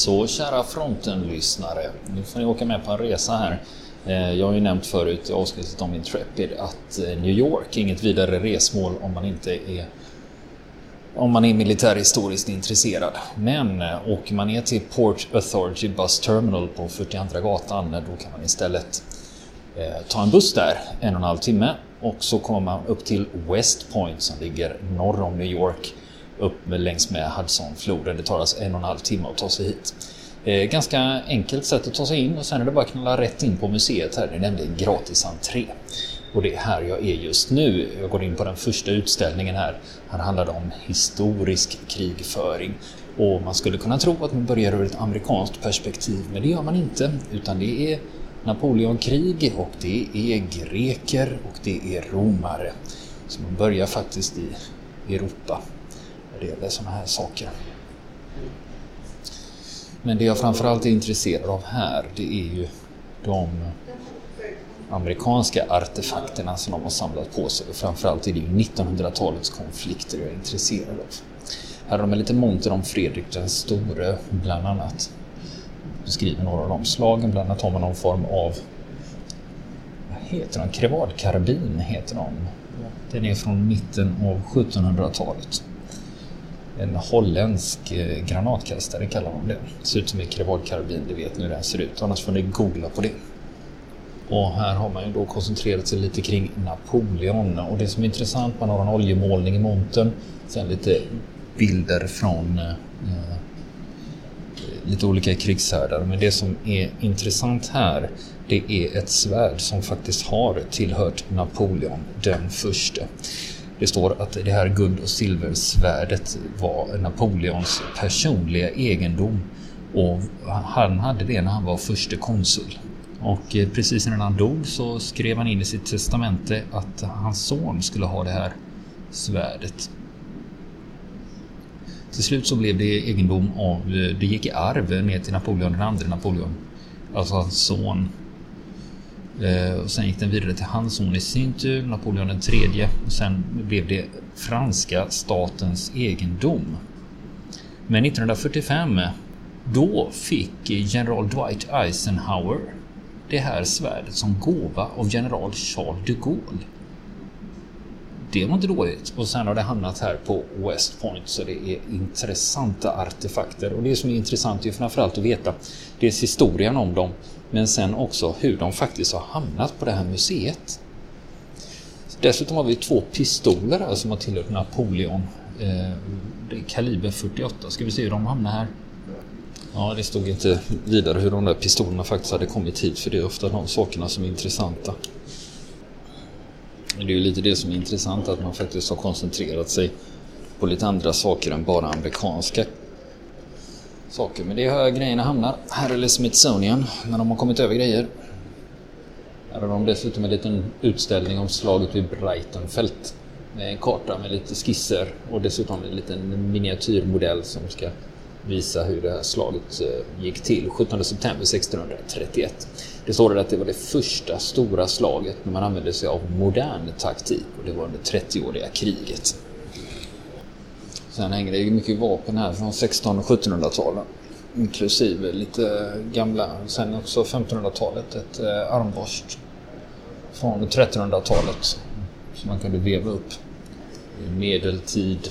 Så kära fronten-lyssnare, nu får ni åka med på en resa här. Eh, jag har ju nämnt förut i avsnittet om Intrepid att eh, New York är inget vidare resmål om man inte är om man är militärhistoriskt intresserad. Men eh, åker man ner till Port Authority Bus Terminal på 42 gatan, då kan man istället ta en buss där en och en halv timme och så kommer man upp till West Point som ligger norr om New York upp längs med Hudsonfloden. Det tar alltså en och en halv timme att ta sig hit. Eh, ganska enkelt sätt att ta sig in och sen är det bara att knalla rätt in på museet här. Det är nämligen gratis entré. Och det är här jag är just nu. Jag går in på den första utställningen här. Här handlar det om historisk krigföring. Och man skulle kunna tro att man börjar ur ett amerikanskt perspektiv, men det gör man inte. Utan det är Napoleonkrig och det är greker och det är romare. Så man börjar faktiskt i Europa upplever det sådana här saker. Men det jag framförallt är intresserad av här det är ju de amerikanska artefakterna som de har samlat på sig. Och framförallt är det ju 1900-talets konflikter jag är intresserad av. Här har de en liten monter om Fredrik den store bland annat. Beskriver några av de slagen, bland annat har man någon form av vad heter de? Krevadkarbin heter de. Den är från mitten av 1700-talet en holländsk eh, granatkastare kallar de det. Ser ut som en krevadkarbin, det vet ni hur den ser ut. Annars får ni googla på det. Och här har man ju då koncentrerat sig lite kring Napoleon och det som är intressant, man har en oljemålning i montern. Sen lite bilder från eh, eh lite olika krigshärdar. Men det som är intressant här, det är ett svärd som faktiskt har tillhört Napoleon den första. Det står att det här guld och silversvärdet var Napoleons personliga egendom och han hade det när han var förste konsul. Och eh, precis innan han dog så skrev han in i sitt testamente att hans son skulle ha det här svärdet. Till slut så blev det egendom av, eh, det gick i arv ner till Napoleon den Napoleon. Alltså hans son Eh, och sen gick den vidare till hans son i sin tur, Napoleon den tredje. Och sen blev det franska statens egendom. Men 1945 då fick general Dwight Eisenhower det här svärdet som gåva av general Charles de Gaulle. Det var inte dåligt. Och sen har det hamnat här på West Point så det är intressanta artefakter. Och det som är intressant är framförallt att veta dels historien om dem men sen också hur de faktiskt har hamnat på det här museet. Dessutom har vi två pistoler här som har tillhört Napoleon. Eh, kaliber 48. Ska vi se hur de hamnar här? Ja, det stod inte vidare hur de där pistolerna faktiskt hade kommit hit för det är ofta de sakerna som är intressanta. Det är ju lite det som är intressant att man faktiskt har koncentrerat sig på lite andra saker än bara amerikanska saker. Men det är här grejerna hamnar. Här eller Smithsonian när de har kommit över grejer. Här har de dessutom en liten utställning om slaget vid Breitenfeld. Med en karta med lite skisser och dessutom en liten miniatyrmodell som ska visa hur det här slaget eh, gick till 17 september 1631. Det står att det var det första stora slaget när man använde sig av modern taktik och det var under 30-åriga kriget. Sen hänger det mycket vapen här från 1600 och 1700-talen. Inklusive lite gamla, sen också 1500-talet, ett eh, armborst från 1300-talet som man kunde veva upp i medeltid.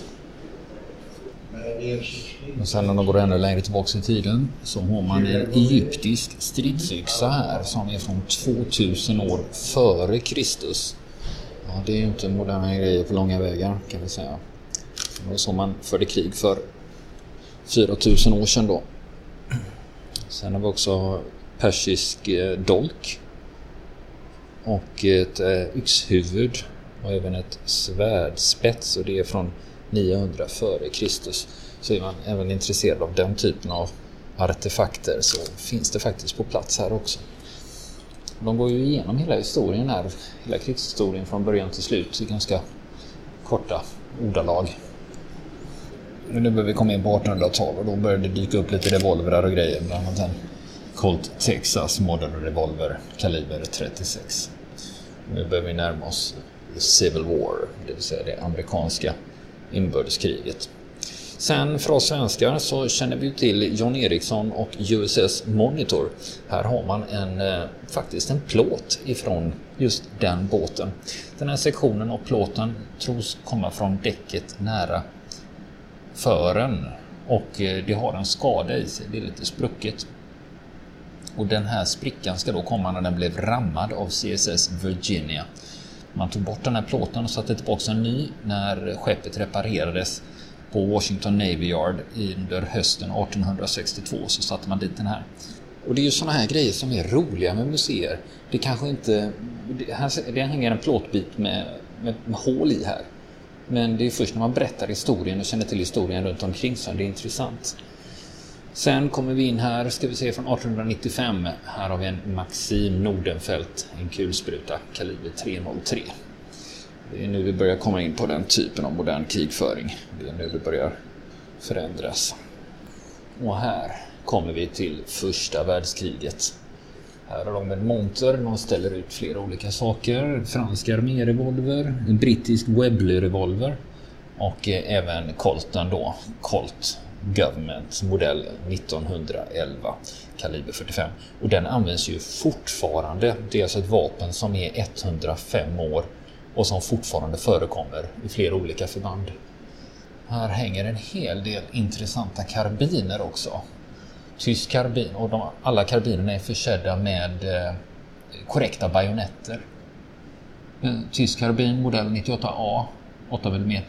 Och sen om de går ännu längre tillbaka i tiden så har man en egyptisk stridsyxa här som är från 2000 år före Kristus. Ja, det är ju inte moderna grejer på långa vägar kan vi säga. Det var så man förde krig för 4000 år sedan då. Sen har vi också persisk eh, dolk. Och ett eh, yxhuvud och även ett svärdspets och det är från 900 före Kristus. Så är man även intresserad av den typen av artefakter så finns det faktiskt på plats här också. De går ju igenom hela historien här, hela krigshistorien från början till slut i ganska korta ordalag. Men nu börjar vi komma in på 1800-talet och då började det dyka upp lite revolvrar och grejer. Bland annat en Colt Texas Modern Revolver kaliber 36. Nu börjar vi närma oss Civil War, det vill säga det amerikanska inbördeskriget. Sen för oss svenskar så känner vi till John Ericsson och USS Monitor. Här har man en, eh, faktiskt en plåt ifrån just den båten. Den här sektionen av plåten tros komma från däcket nära fören och eh, det har en skada i sig, det är lite sprucket. Och den här sprickan ska då komma när den blev rammad av CSS Virginia. Man tog bort den här plåten och satte tillbaka en ny när skeppet reparerades på Washington Navy Yard under hösten 1862 så satte man dit den här. Och det är ju sådana här grejer som är roliga med museer. Det kanske inte... Det, här, det hänger en plåtbit med, med, med hål i här. Men det är först när man berättar historien och känner till historien runt omkring som det är intressant. Sen kommer vi in här, ska vi se från 1895. Här har vi en Maxim Nordenfelt, en kulspruta kaliber 303. Det är nu vi börjar komma in på den typen av modern krigföring. Det är nu det börjar förändras. Och här kommer vi till första världskriget. Här har de en monter, de ställer ut flera olika saker. Fransk armérevolver, en brittisk Webley-revolver och eh, även Colten då, Colt Government modell 1911 kaliber 45. Och den används ju fortfarande. Det är alltså ett vapen som är 105 år och som fortfarande förekommer i flera olika förband. Här hänger en hel del intressanta karbiner också. Tysk karbin och de, alla karbinerna är försedda med eh, korrekta bajonetter. Tysk karbin modell 98A 8 mm.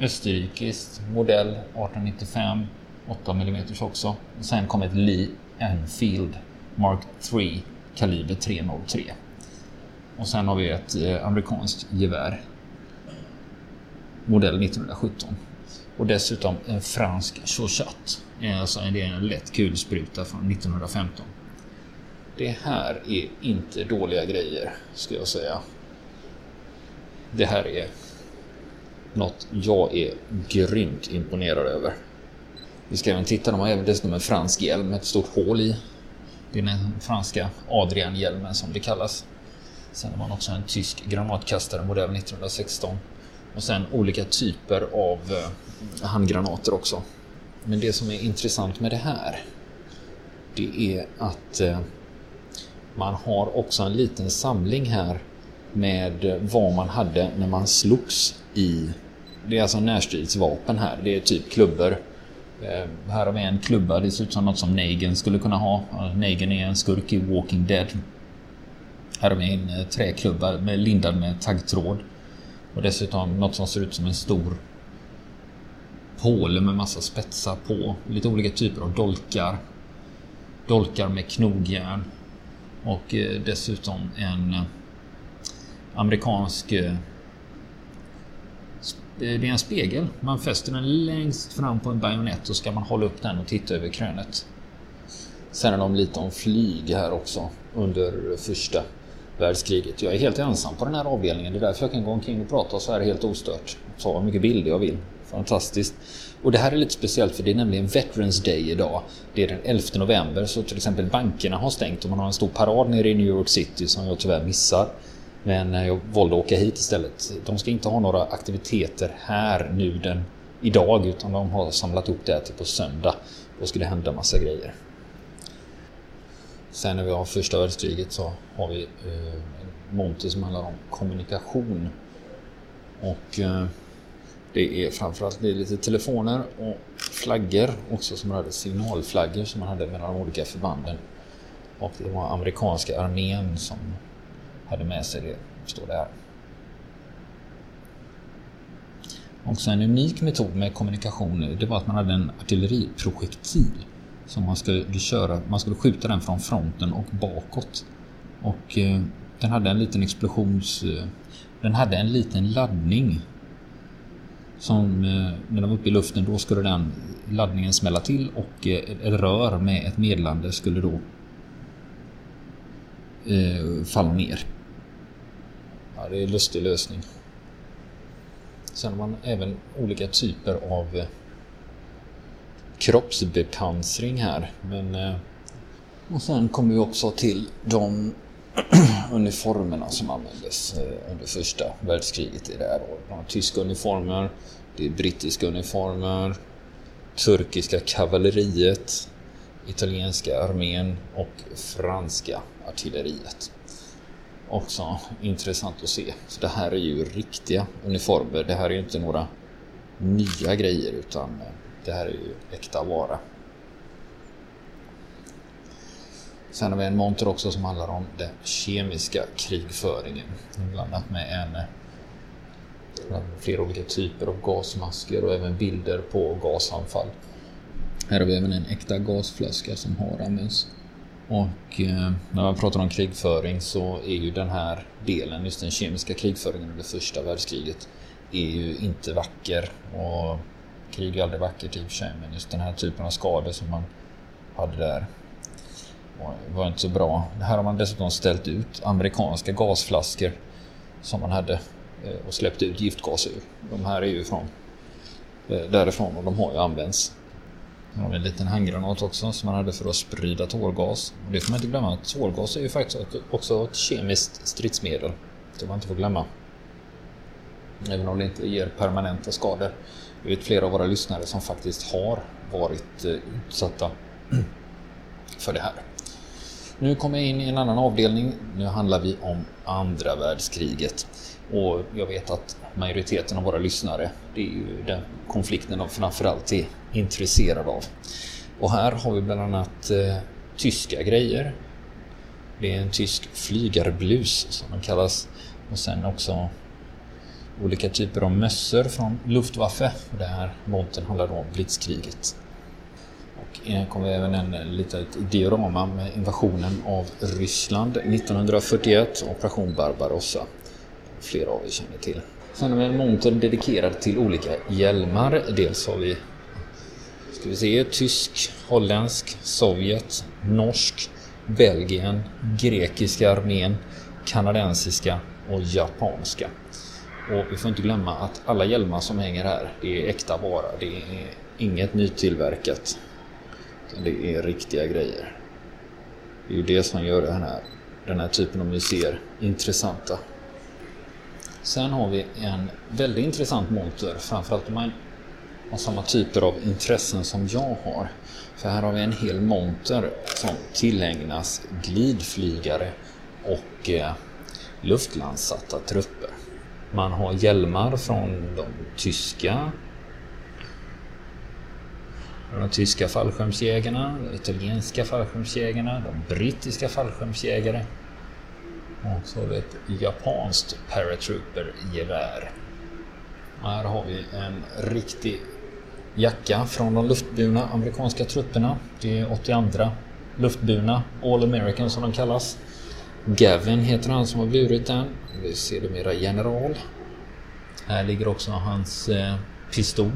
Österrikisk modell 1895 8 mm också. Och sen kom ett Lee Enfield Mark 3 kaliber 303. Och sen har vi ett eh, amerikanskt gevär. Modell 1917. Och dessutom en fransk Chauchat. Eh, alltså det är en lätt kulspruta från 1915. Det här är inte dåliga grejer, skulle jag säga. Det här är något jag är grymt imponerad över. Vi ska även titta, de har även dessutom en fransk hjälm med ett stort hål i. Det är den franska Adrian-hjälmen som det kallas. Sen har man också en tysk granatkastare modell 1916. Och sen olika typer av eh, handgranater också. Men det som är intressant med det här det är att eh, man har också en liten samling här med vad man hade när man slogs i... Det är alltså närstridsvapen här. Det är typ klubbor. Eh, här har vi en klubba, det ser ut som något som Negan skulle kunna ha. Eh, Negan är en skurk i Walking Dead. Här har vi en träklubba med lindad med taggtråd. Och dessutom något som ser ut som en stor påle med massa spetsar på. Lite olika typer av dolkar. Dolkar med knogjärn. Och eh, dessutom en eh, amerikansk... Eh, det är en spegel. Man fäster den längst fram på en bajonett och ska man hålla upp den och titta över krönet. Sen är de lite om flyg här också under första världskriget. Jag är helt ensam på den här avdelningen. Det är därför jag kan gå omkring och prata så här helt ostört. Ta hur mycket bilder jag vill. Fantastiskt. Och det här är lite speciellt för det är nämligen Veterans Day idag. Det är den 11 november så till exempel bankerna har stängt och man har en stor parad nere i New York City som jag tyvärr missar. Men eh, jag valde att åka hit istället. De ska inte ha några aktiviteter här nu den idag utan de har samlat ihop det här till på söndag. Då ska det hända massa grejer. Sen när vi har första världskriget så har vi eh, en monter som handlar om kommunikation. Och eh, det är framförallt det är lite telefoner och flaggor också som hade signalflaggor som man hade mellan de olika förbanden. Och det var amerikanska armén som hade med sig det, står det här. Också en unik metod med kommunikation det var att man hade en artilleriprojektil som man skulle köra. Man skulle skjuta den från fronten och bakåt. Och eh, den hade en liten explosions... Eh, den hade en liten laddning. Som eh, när den var uppe i luften då skulle den laddningen smälla till och eh, ett rör med ett medlande skulle då eh, falla ner. Ja, det är en lustig lösning. Sen har man även olika typer av eh, kroppsbepansring här. Men, eh, och sen kommer vi också till de uniformerna som användes eh, under första världskriget i det här året. tyska uniformer, det är brittiska uniformer, turkiska kavalleriet, italienska armén och franska artilleriet. Också intressant att se. Så det här är ju riktiga uniformer. Det här är ju inte några nya grejer utan eh, det här är ju äkta vara. Sen har vi en monter också som handlar om den kemiska krigföringen. Blandat med en flera olika typer av gasmasker och även bilder på gasanfall. Här har vi även en äkta gasflaska som har använts. Och eh, när man pratar om krigföring så är ju den här delen, just den kemiska krigföringen under första världskriget, är ju inte vacker. Och krig är aldrig vackert i och för sig, men just den här typen av skador som man hade där var inte så bra. Här har man dessutom ställt ut amerikanska gasflaskor som man hade eh, och släppt ut giftgas ur. De här är ju från eh, därifrån och de har ju använts. Här har vi en liten handgranat också som man hade för att sprida tårgas. Och det får man inte glömma att tårgas är ju faktiskt också ett kemiskt stridsmedel. Det man inte får glömma. Även om det inte ger permanenta skador. Vi vet flera av våra lyssnare som faktiskt har varit eh, utsatta för det här. Nu kommer jag in i en annan avdelning. Nu handlar vi om andra världskriget. Och jag vet att majoriteten av våra lyssnare, det är ju den konflikten de framförallt är intresserade av. Och här har vi bland annat eh, tyska grejer. Det är en tysk flygarblus som den kallas. Och sen också olika typer av mössor från Luftwaffe. Och det här montern handlar då om blitzkriget. Och här kommer även en eh, litet diorama med invasionen av Ryssland 1941, Operation Barbarossa. Flera av er känner till. Sen har vi en monter dedikerad till olika hjälmar. Dels har vi ska vi se, tysk, holländsk, Sovjet, norsk, Belgien, grekiska armén, kanadensiska och japanska. Och vi får inte glömma att alla hjälmar som hänger här, det är äkta vara. Det är inget nytillverkat. Det är riktiga grejer. Det är ju det som gör den här, den här typen av museer intressanta. Sen har vi en väldigt intressant monter, framförallt om man har samma typer av intressen som jag har. För här har vi en hel monter som tillägnas glidflygare och eh, luftlandsatta trupper. Man har hjälmar från de tyska de tyska fallskärmsjägarna, de italienska fallskärmsjägarna, de brittiska fallskärmsjägare. Och så har vi ett japanskt paratrooper-gevär. Här har vi en riktig jacka från de luftburna amerikanska trupperna. Det är 82 luftburna, All American som de kallas. Gavin heter han som har burit den. Vi ser det mera general. Här ligger också hans eh, pistol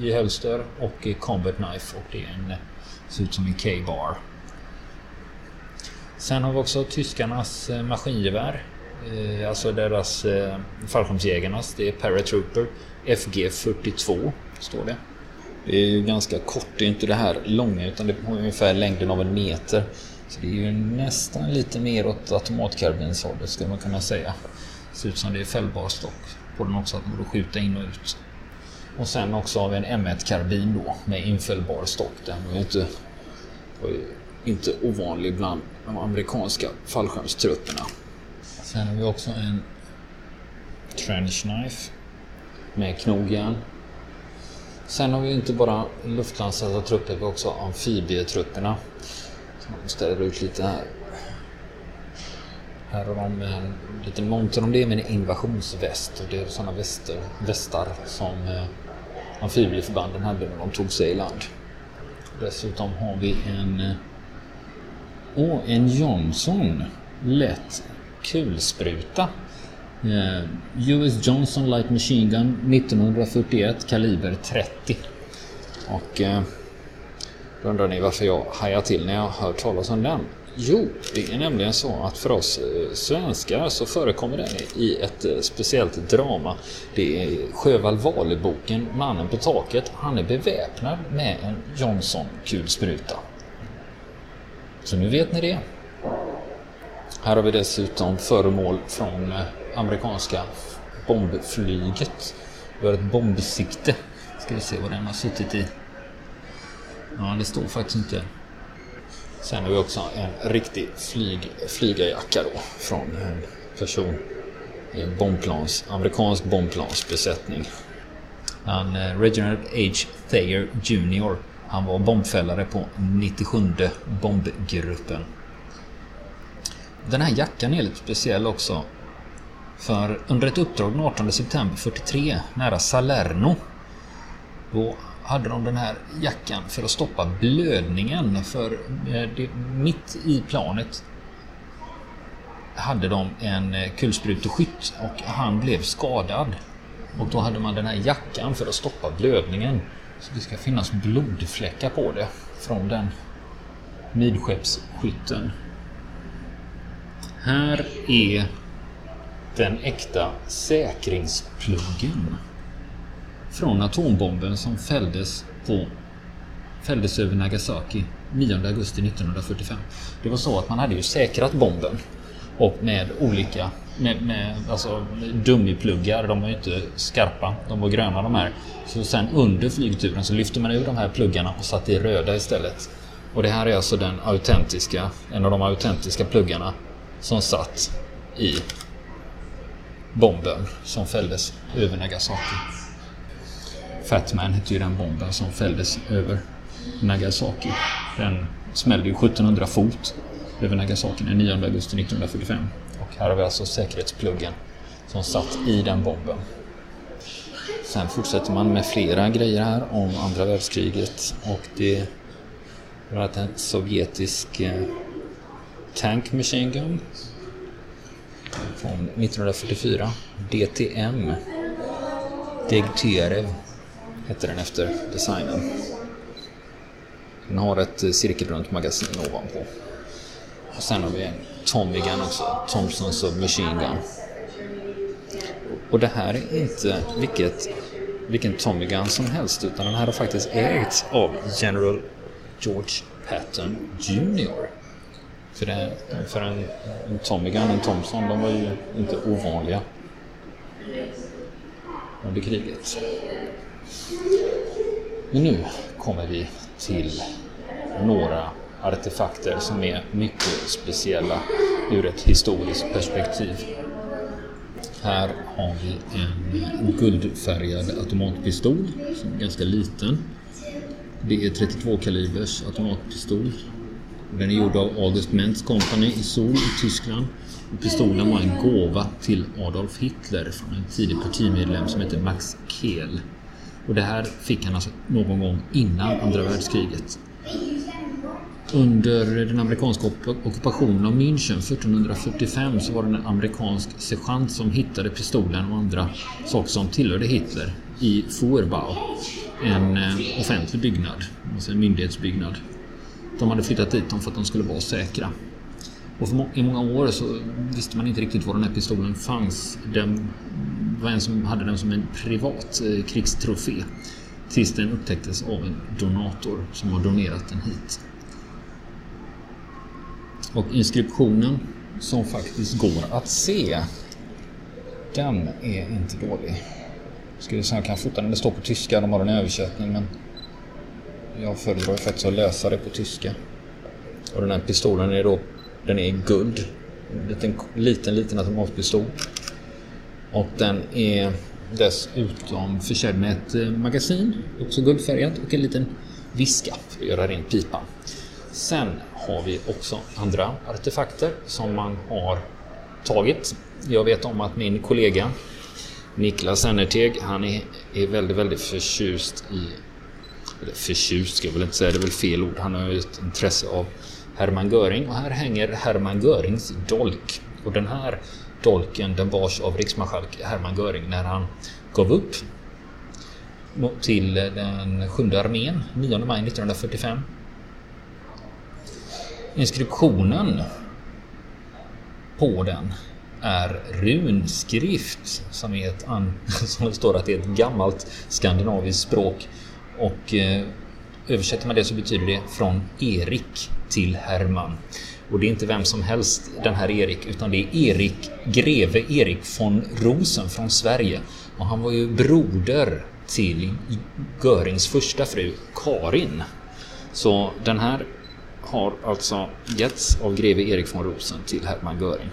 i hölster och i combat knife och det är en, ser ut som en K-bar. Sen har vi också tyskarnas eh, maskingevär. Eh, alltså deras eh, fallskärmsjägarnas. Det är Paratrooper FG 42 står det. Det är ju ganska kort, det är inte det här långa utan det har ungefär längden av en meter. Så det är ju nästan lite mer åt automatkarbinshållet skulle man kunna säga. Det ser ut som det är fällbar stock på den också, att man går att skjuta in och ut. Och sen också har vi en M1-karbin då med infällbar stock. Den var ju inte, var ju inte ovanlig bland de amerikanska fallskärmstrupperna. Sen har vi också en trench knife med knogjärn. Sen har vi inte bara luftlandsatta trupper, vi har också amfibietrupperna. Som ställer ut lite här. Här har de en liten monter om det med en invasionsväst och det är sådana väster, västar som eh, amfibieförbanden hade när de tog sig i land. Dessutom har vi en oh, en Johnson lätt kulspruta. Eh, US Johnson Light Machine Gun 1941 kaliber 30. Och eh, då undrar ni varför jag hajar till när jag hör talas om den. Jo, det är nämligen så att för oss eh, svenskar så förekommer den i ett eh, speciellt drama. Det är Sjöwall Wahlöö-boken Mannen på taket. Han är beväpnad med en Johnson-kulspruta. Så nu vet ni det. Här har vi dessutom föremål från eh, amerikanska bombflyget. Vi har ett bombsikte. Ska vi se vad den har suttit i. Ja, det står faktiskt inte. Sen har vi också en riktig flyg, flygarjacka då från en person i en bombplans, amerikansk bombplansbesättning. Han, eh, Reginald H. Thayer Jr. Han var bombfällare på 97 bombgruppen. Den här jackan är lite speciell också. För under ett uppdrag den 18 september 43 nära Salerno. Då hade de den här jackan för att stoppa blödningen. För eh, det, mitt i planet hade de en eh, kulspruteskytt och han blev skadad. Och då hade man den här jackan för att stoppa blödningen. Så det ska finnas blodfläckar på det från den midskeppsskytten. Här är den äkta säkringspluggen från atombomben som fälldes, på, fälldes över Nagasaki 9 augusti 1945. Det var så att man hade ju säkrat bomben och med olika med, med alltså, dummipluggar, de var ju inte skarpa, de var gröna de här. Så sen under flygturen så lyfte man ur de här pluggarna och satte i röda istället. Och det här är alltså den autentiska, en av de autentiska pluggarna som satt i bomben som fälldes över Nagasaki. Fatman hette ju den bomben som fälldes över Nagasaki. Den smällde ju 1700 fot över Nagasaki den 9 augusti 1945. Och här har vi alltså säkerhetspluggen som satt i den bomben. Sen fortsätter man med flera grejer här om andra världskriget och det var en sovjetisk eh, Tank Machine Gun från 1944. DTM. Degtyarev hette den efter designen. Den har ett eh, cirkelrunt magasin ovanpå. Och sen har vi en Tommy Gun också. Thompson Submachine Gun. Och det här är inte vilket, vilken Tommy Gun som helst utan den här har faktiskt ägts av General George Patton Jr. För, det, för en, en Tommy Gun, en Thompson, de var ju inte ovanliga under kriget. Men nu kommer vi till några artefakter som är mycket speciella ur ett historiskt perspektiv. Här har vi en guldfärgad automatpistol som är ganska liten. Det är 32 kalibers automatpistol. Den är gjord av August Mentz Company i Sol i Tyskland. Pistolen var en gåva till Adolf Hitler från en tidig partimedlem som hette Max Kehl. Och det här fick han alltså någon gång innan andra världskriget. Under den amerikanska ockupationen av München 1445 så var det en amerikansk sergeant som hittade pistolen och andra saker som tillhörde Hitler i Fourbau. En eh, offentlig byggnad, alltså en myndighetsbyggnad. De hade flyttat dit dem för att de skulle vara säkra. Och i många år så visste man inte riktigt var den här pistolen fanns. Den var en som hade den som en privat eh, krigstrofé. Tills den upptäcktes av en donator som har donerat den hit. Och inskriptionen som faktiskt går att se. Den är inte dålig. Skulle säga jag kan fota den. Det står på tyska. De har en översättning men jag föredrar faktiskt att läsa det på tyska. Och den här pistolen är då den är guld. En liten, liten, liten automatpistol. Och den är dessutom försedd med ett eh, magasin, också guldfärgat, och en liten viska för att göra rent pipan. Sen har vi också andra artefakter som man har tagit. Jag vet om att min kollega Niklas Ennerteg, han är, är väldigt, väldigt förtjust i... Eller förtjust ska jag väl inte säga, det är väl fel ord. Han har ju ett intresse av Hermann Göring och här hänger Hermann Görings dolk. Och den här dolken den bars av riksmarskalk Hermann Göring när han gav upp till den sjunde armén 9 maj 1945. Inskriptionen på den är runskrift som, är ett som det står att det är ett gammalt skandinaviskt språk och eh, översätter man det så betyder det från Erik till Herman. Och det är inte vem som helst den här Erik utan det är Erik greve Erik von Rosen från Sverige. Och han var ju broder till Görings första fru Karin Så den här har alltså getts av greve Erik von Rosen till Hermann Göring.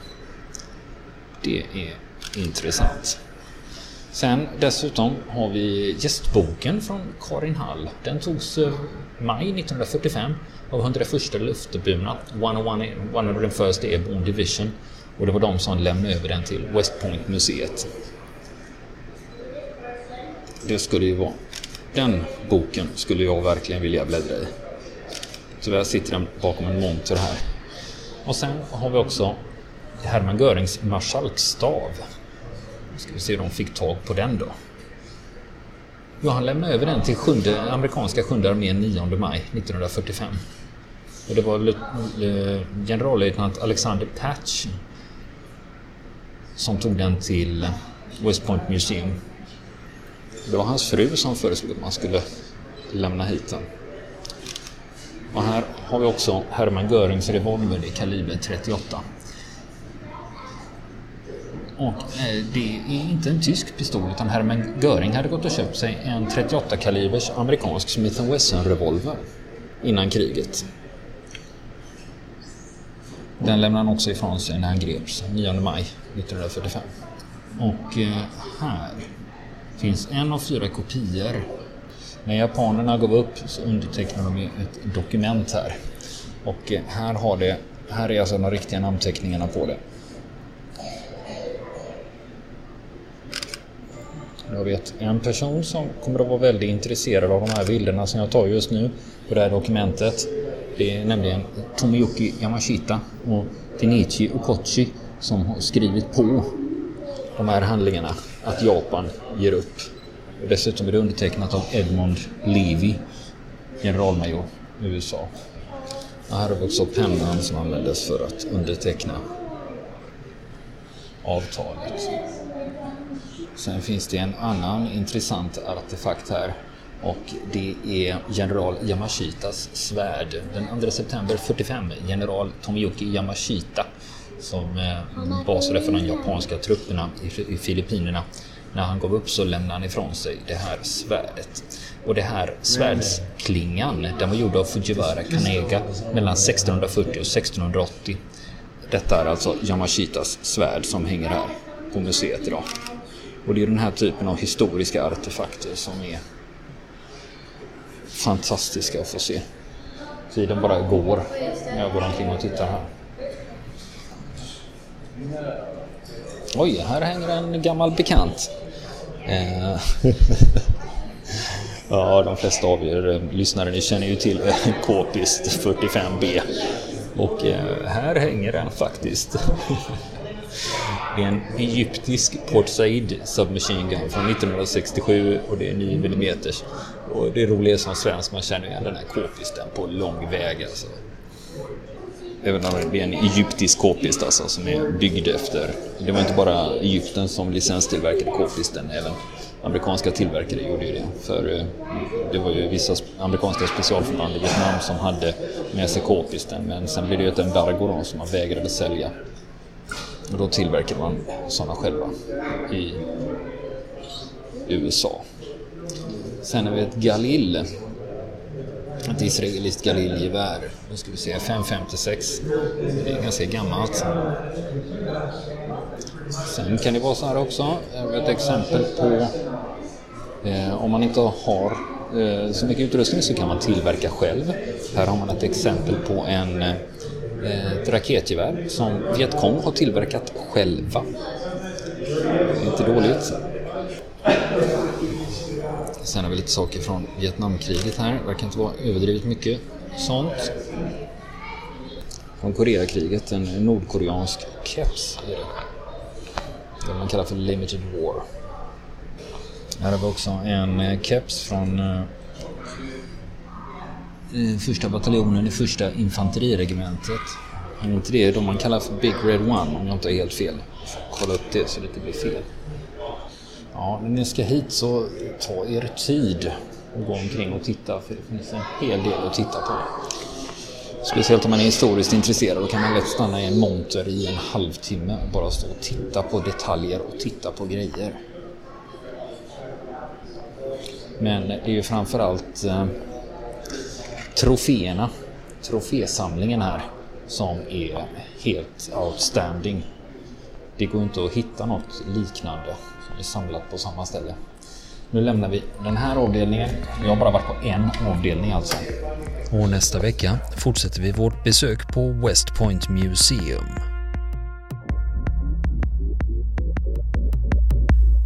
Det är intressant. Sen dessutom har vi gästboken från Karin Hall. Den togs eh, maj 1945 av 101 luftburna 101 Airborne Division och det var de som lämnade över den till West Point museet. Det skulle ju vara den boken skulle jag verkligen vilja bläddra i. Tyvärr sitter den bakom en monter här. Och sen har vi också Hermann Görings marskalkstav. Ska vi se hur de fick tag på den då. Jo, han lämnade över den till sjunde, amerikanska sjunde armén 9 maj 1945. Och det var generallöjtnant Alexander Patch som tog den till West Point Museum. Det var hans fru som föreslog att man skulle lämna hit den. Och här har vi också Hermann Görings revolver i kaliber 38. Och eh, det är inte en tysk pistol utan Hermann Göring hade gått och köpt sig en 38 kalibers amerikansk Smith Wesson revolver innan kriget. Den lämnade han också ifrån sig när han greps 9 maj 1945. Och eh, här finns en av fyra kopior. När japanerna gav upp så undertecknade de ett dokument här. Och eh, här, har det, här är alltså de riktiga namnteckningarna på det. Jag vet en person som kommer att vara väldigt intresserad av de här bilderna som jag tar just nu på det här dokumentet. Det är nämligen Tomiyuki Yamashita och Tenichi Okochi som har skrivit på de här handlingarna att Japan ger upp. Och dessutom är det undertecknat av Edmund Levy, generalmajor i USA. Och här har vi också pennan som användes för att underteckna avtalet. Sen finns det en annan intressant artefakt här och det är general Yamashitas svärd. Den 2 september 45, general Tomiyuki Yamashita som eh, basade för de japanska trupperna i Filippinerna. När han gav upp så lämnade han ifrån sig det här svärdet. Och det här svärdsklingan, den var gjord av Fujiwara Kanega mellan 1640 och 1680. Detta är alltså Yamashitas svärd som hänger här på museet idag. Och det är den här typen av historiska artefakter som är fantastiska att få se. Tiden bara går när jag går omkring och tittar här. Oj, här hänger en gammal bekant. Eh, ja, de flesta av er eh, lyssnare ni känner ju till eh, 45B. Och eh, här hänger den faktiskt. Det är en egyptisk Port Said Submachine Gun från 1967 och det är 9 mm. Och det roliga är som svensk, man känner igen den här k-pisten på lång väg alltså. Även om det är en egyptisk k-pist alltså som är byggd efter... Det var inte bara Egypten som licenstillverkade k-pisten, även amerikanska tillverkare gjorde ju det. För eh, det var ju vissa amerikanska specialförband i Vietnam som hade med sig k-pisten men sen blev det ju ett embargo då som man vägrade sälja och då tillverkar man sådana själva i USA. Sen har vi ett Galil. Ett israeliskt Galil-gevär. Nu ska vi se, 556. Det är ganska gammalt. Sen kan det vara så här också. Ett exempel på eh, om man inte har eh, så mycket utrustning så kan man tillverka själv. Här har man ett exempel på en eh, Eh, ett raketgevär som Vietcong har tillverkat själva. Inte dåligt. Sen har vi lite saker från Vietnamkriget här. Det verkar inte vara överdrivet mycket sånt. Från Koreakriget, en nordkoreansk keps är det. Det man kallar för limited war. Här har vi också en keps från eh, första bataljonen i första infanteriregementet. Är inte det de man kallar för Big Red One om jag inte har helt fel? Kolla upp det så det inte blir fel. Ja, när ni ska hit så ta er tid och gå omkring och titta för det finns en hel del att titta på. Speciellt om man är historiskt intresserad då kan man lätt stanna i en monter i en halvtimme och bara stå och titta på detaljer och titta på grejer. Men det är ju framförallt eh, troféerna. Trofésamlingen här som är helt outstanding. Det går inte att hitta något liknande som är samlat på samma ställe. Nu lämnar vi den här avdelningen. Jag har bara varit på en avdelning alltså. Och nästa vecka fortsätter vi vårt besök på West Point Museum.